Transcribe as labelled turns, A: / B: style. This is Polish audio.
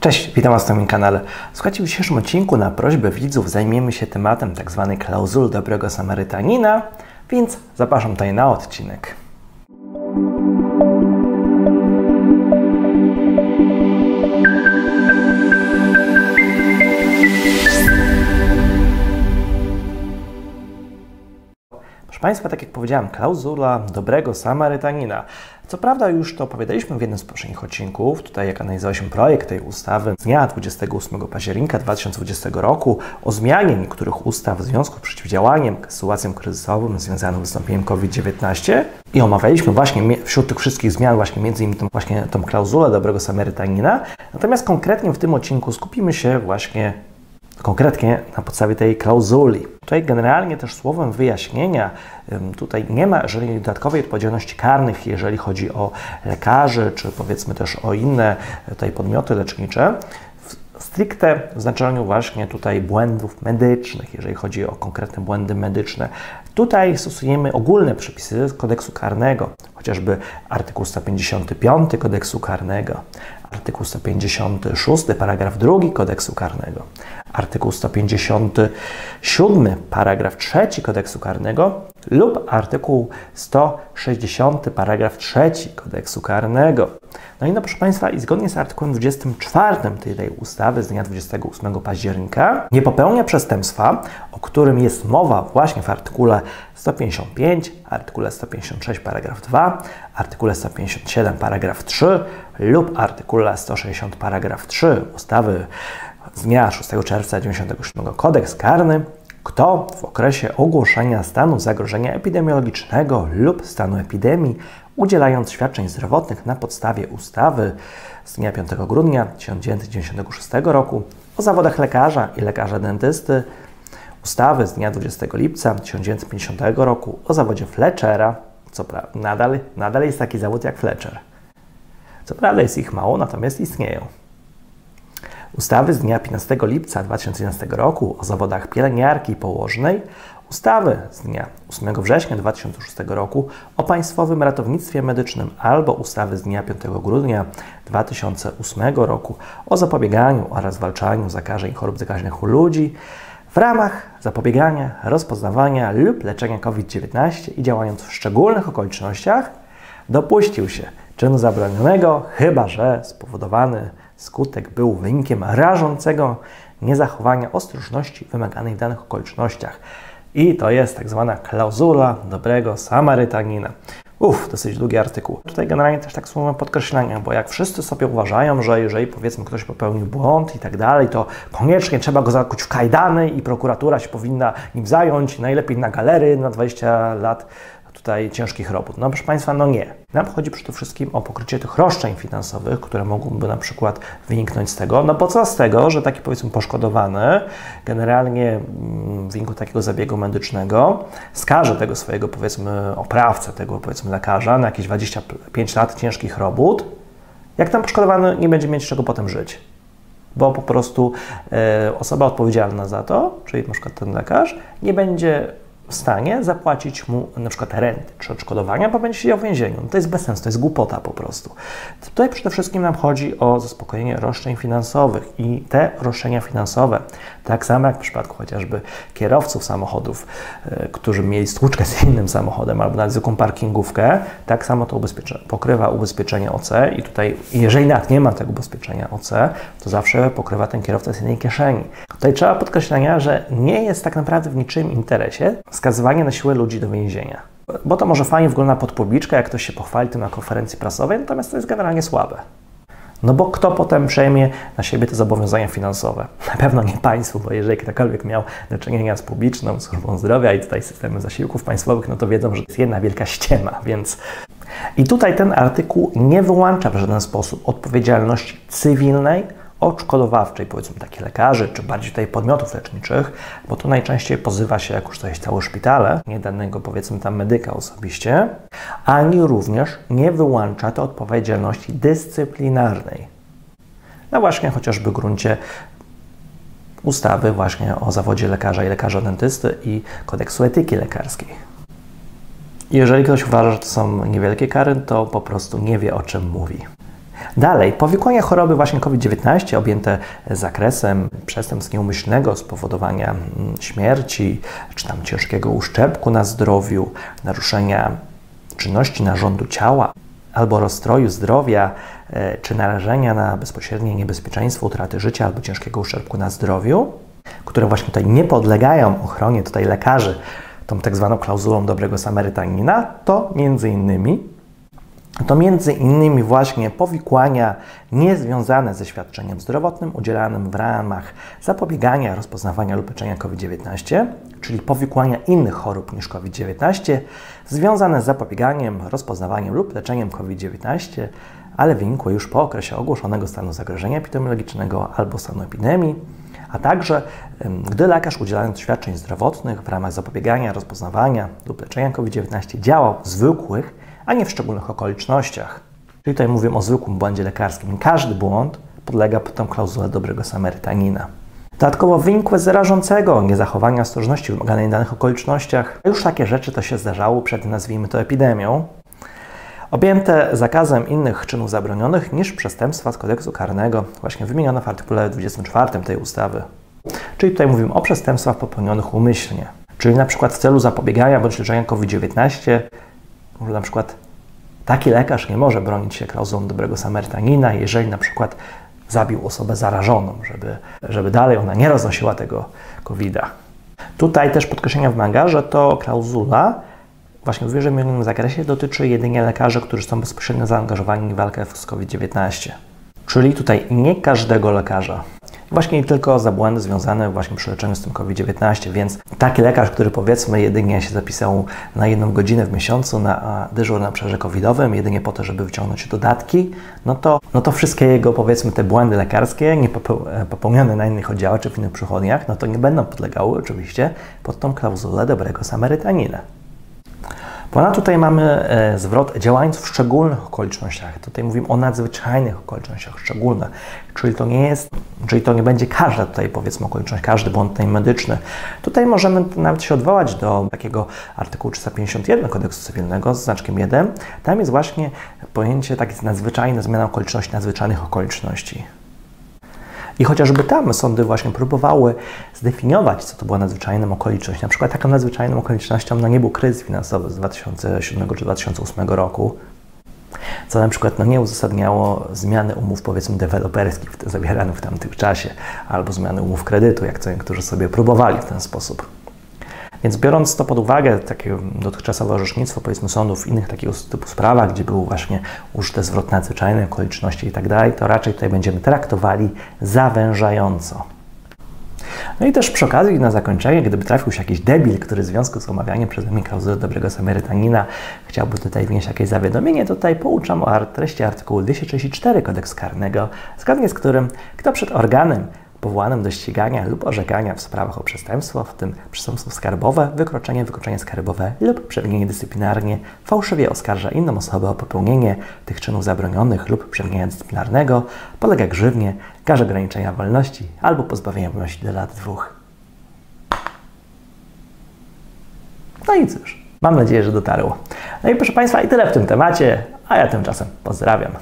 A: Cześć, witam Was na moim kanale. Słuchajcie, w dzisiejszym odcinku na prośbę widzów zajmiemy się tematem tzw. Tak klauzul dobrego Samarytanina, więc zapraszam tutaj na odcinek. Proszę Państwa, tak jak powiedziałem, klauzula dobrego Samarytanina. Co prawda już to opowiadaliśmy w jednym z poprzednich odcinków, tutaj jak analizowaliśmy projekt tej ustawy z dnia 28 października 2020 roku o zmianie niektórych ustaw w związku z przeciwdziałaniem sytuacjom kryzysowym związanym z wystąpieniem COVID-19 i omawialiśmy właśnie wśród tych wszystkich zmian właśnie między innymi tą, właśnie tą klauzulę dobrego Samarytanina. Natomiast konkretnie w tym odcinku skupimy się właśnie konkretnie na podstawie tej klauzuli. Tutaj generalnie też słowem wyjaśnienia, tutaj nie ma żadnej dodatkowej odpowiedzialności karnych, jeżeli chodzi o lekarzy, czy powiedzmy też o inne tutaj podmioty lecznicze, stricte w znaczeniu właśnie tutaj błędów medycznych, jeżeli chodzi o konkretne błędy medyczne. Tutaj stosujemy ogólne przepisy z kodeksu karnego, chociażby artykuł 155 kodeksu karnego, artykuł 156 paragraf 2 kodeksu karnego, artykuł 157 paragraf 3 kodeksu karnego lub artykuł 160 paragraf 3 kodeksu karnego. No i no proszę Państwa, i zgodnie z artykułem 24 tej ustawy z dnia 28 października nie popełnia przestępstwa, o którym jest mowa właśnie w artykule 155, artykule 156 paragraf 2, artykule 157 paragraf 3 lub artykule 160 paragraf 3 ustawy z dnia 6 czerwca 1997 kodeks karny kto w okresie ogłoszenia stanu zagrożenia epidemiologicznego lub stanu epidemii, udzielając świadczeń zdrowotnych na podstawie ustawy z dnia 5 grudnia 1996 roku o zawodach lekarza i lekarza dentysty, ustawy z dnia 20 lipca 1950 roku o zawodzie Fletchera, co prawda nadal, nadal jest taki zawód jak Fletcher. Co prawda jest ich mało, natomiast istnieją ustawy z dnia 15 lipca 2011 roku o zawodach pielęgniarki i położnej, ustawy z dnia 8 września 2006 roku o Państwowym Ratownictwie Medycznym albo ustawy z dnia 5 grudnia 2008 roku o zapobieganiu oraz zwalczaniu zakażeń i chorób zakaźnych u ludzi w ramach zapobiegania, rozpoznawania lub leczenia COVID-19 i działając w szczególnych okolicznościach dopuścił się czynu zabronionego, chyba że spowodowany Skutek był wynikiem rażącego niezachowania ostrożności wymaganej w danych okolicznościach. I to jest tak zwana klauzula dobrego Samarytanina. Uff, dosyć długi artykuł. Tutaj generalnie też tak słowo podkreślenia, bo jak wszyscy sobie uważają, że jeżeli powiedzmy ktoś popełnił błąd i tak dalej, to koniecznie trzeba go zakuć w kajdany i prokuratura się powinna nim zająć, najlepiej na galery na 20 lat tutaj ciężkich robót. No proszę Państwa, no nie. Nam chodzi przede wszystkim o pokrycie tych roszczeń finansowych, które mogłyby na przykład wyniknąć z tego. No bo co z tego, że taki powiedzmy poszkodowany generalnie mm, w wyniku takiego zabiegu medycznego skaże tego swojego powiedzmy oprawcę, tego powiedzmy lekarza na jakieś 25 lat ciężkich robót, jak tam poszkodowany nie będzie mieć czego potem żyć bo po prostu e, osoba odpowiedzialna za to, czyli na przykład ten lekarz, nie będzie w stanie zapłacić mu na przykład renty czy odszkodowania, bo będzie siedział w więzieniu. No to jest bez sensu, to jest głupota po prostu. Tutaj przede wszystkim nam chodzi o zaspokojenie roszczeń finansowych i te roszczenia finansowe, tak samo jak w przypadku chociażby kierowców samochodów, y, którzy mieli stłuczkę z innym samochodem albo nawet zwykłą parkingówkę, tak samo to pokrywa ubezpieczenie OC i tutaj, jeżeli nawet nie ma tego ubezpieczenia OC, to zawsze pokrywa ten kierowca z innej kieszeni. Tutaj trzeba podkreślenia, że nie jest tak naprawdę w niczym interesie skazywanie na siłę ludzi do więzienia. Bo to może fajnie wygląda pod publiczkę, jak ktoś się pochwali tym na konferencji prasowej, natomiast to jest generalnie słabe. No bo kto potem przejmie na siebie te zobowiązania finansowe? Na pewno nie państwo, bo jeżeli ktokolwiek miał do czynienia z publiczną służbą zdrowia i tutaj systemem zasiłków państwowych, no to wiedzą, że jest jedna wielka ściema, więc... I tutaj ten artykuł nie wyłącza w żaden sposób odpowiedzialności cywilnej odszkodowawczej, powiedzmy takich lekarzy, czy bardziej tutaj podmiotów leczniczych, bo to najczęściej pozywa się, jak już to jest całe szpitale, nie danego powiedzmy tam medyka osobiście, ani również nie wyłącza to odpowiedzialności dyscyplinarnej. Na właśnie chociażby gruncie ustawy właśnie o zawodzie lekarza i lekarza dentysty i kodeksu etyki lekarskiej. Jeżeli ktoś uważa, że to są niewielkie kary, to po prostu nie wie o czym mówi. Dalej, powikłania choroby właśnie COVID-19 objęte zakresem przestępstw nieumyślnego spowodowania mm, śmierci, czy tam ciężkiego uszczerbku na zdrowiu, naruszenia czynności narządu ciała albo rozstroju zdrowia, e, czy narażenia na bezpośrednie niebezpieczeństwo utraty życia albo ciężkiego uszczerbku na zdrowiu, które właśnie tutaj nie podlegają ochronie. Tutaj lekarzy, tą tak zwaną klauzulą dobrego Samarytanina, to między innymi to między innymi właśnie powikłania niezwiązane ze świadczeniem zdrowotnym udzielanym w ramach zapobiegania, rozpoznawania lub leczenia COVID-19, czyli powikłania innych chorób niż COVID-19, związane z zapobieganiem, rozpoznawaniem lub leczeniem COVID-19, ale wynikłe już po okresie ogłoszonego stanu zagrożenia epidemiologicznego albo stanu epidemii, a także gdy lekarz udzielając świadczeń zdrowotnych w ramach zapobiegania, rozpoznawania lub leczenia COVID-19 działał w zwykłych, a nie w szczególnych okolicznościach. Czyli tutaj mówię o zwykłym błędzie lekarskim. Każdy błąd podlega pod tą klauzulę dobrego Samarytanina. Dodatkowo wynikłe z rażącego niezachowania ostrożności wymaganej w danych okolicznościach. Już takie rzeczy to się zdarzało przed, nazwijmy to, epidemią. Objęte zakazem innych czynów zabronionych niż przestępstwa z kodeksu karnego, właśnie wymienione w artykule 24 tej ustawy. Czyli tutaj mówimy o przestępstwach popełnionych umyślnie. Czyli na przykład w celu zapobiegania bądź leczenia COVID-19 na przykład taki lekarz nie może bronić się klauzulą dobrego Samarytanina, jeżeli na przykład zabił osobę zarażoną, żeby, żeby dalej ona nie roznosiła tego COVID-a. Tutaj też podkreślenia wymaga, że to klauzula właśnie w wyżej zakresie dotyczy jedynie lekarzy, którzy są bezpośrednio zaangażowani w walkę z COVID-19. Czyli tutaj nie każdego lekarza. Właśnie tylko za błędy związane właśnie przy leczeniu z tym COVID-19, więc taki lekarz, który powiedzmy jedynie się zapisał na jedną godzinę w miesiącu na dyżur na obszarze covidowym, jedynie po to, żeby wyciągnąć dodatki, no to, no to wszystkie jego powiedzmy te błędy lekarskie nie e, popełnione na innych oddziałach czy w innych przychodniach, no to nie będą podlegały oczywiście pod tą klauzulę dobrego Samarytanina. Ponadto tutaj mamy e, zwrot działając w szczególnych okolicznościach. Tutaj mówimy o nadzwyczajnych okolicznościach szczególnych, czyli to nie jest, czyli to nie będzie każda tutaj powiedzmy okoliczność, każdy błąd tutaj medyczny. Tutaj możemy nawet się odwołać do takiego artykułu 351 kodeksu cywilnego z znaczkiem 1. Tam jest właśnie pojęcie takie nadzwyczajne, zmiana okoliczności, nadzwyczajnych okoliczności. I chociażby tam sądy właśnie próbowały zdefiniować, co to była nadzwyczajna okoliczność. Na przykład taką nadzwyczajną okolicznością no, nie był kryzys finansowy z 2007 czy 2008 roku, co na przykład no, nie uzasadniało zmiany umów, powiedzmy, deweloperskich zawieranych w tamtym czasie, albo zmiany umów kredytu, jak co niektórzy sobie próbowali w ten sposób. Więc biorąc to pod uwagę, takie dotychczasowe orzecznictwo, powiedzmy, sądów w innych takiego typu sprawach, gdzie był właśnie użyte zwrot nadzwyczajny, okoliczności i tak dalej, to raczej tutaj będziemy traktowali zawężająco. No i też przy okazji, na zakończenie, gdyby trafił się jakiś debil, który w związku z omawianiem przeze mnie dobrego Samarytanina chciałby tutaj wnieść jakieś zawiadomienie, tutaj pouczam o treści artykułu 234 kodeksu karnego, zgodnie z którym kto przed organem powołanym do ścigania lub orzekania w sprawach o przestępstwo, w tym przestępstwo skarbowe, wykroczenie, wykroczenie skarbowe lub przewinienie dyscyplinarnie, fałszywie oskarża inną osobę o popełnienie tych czynów zabronionych lub przewinienia dyscyplinarnego, polega grzywnie, karze ograniczenia wolności albo pozbawienia wolności do lat dwóch. No i cóż, mam nadzieję, że dotarło. No i proszę Państwa, i tyle w tym temacie, a ja tymczasem pozdrawiam.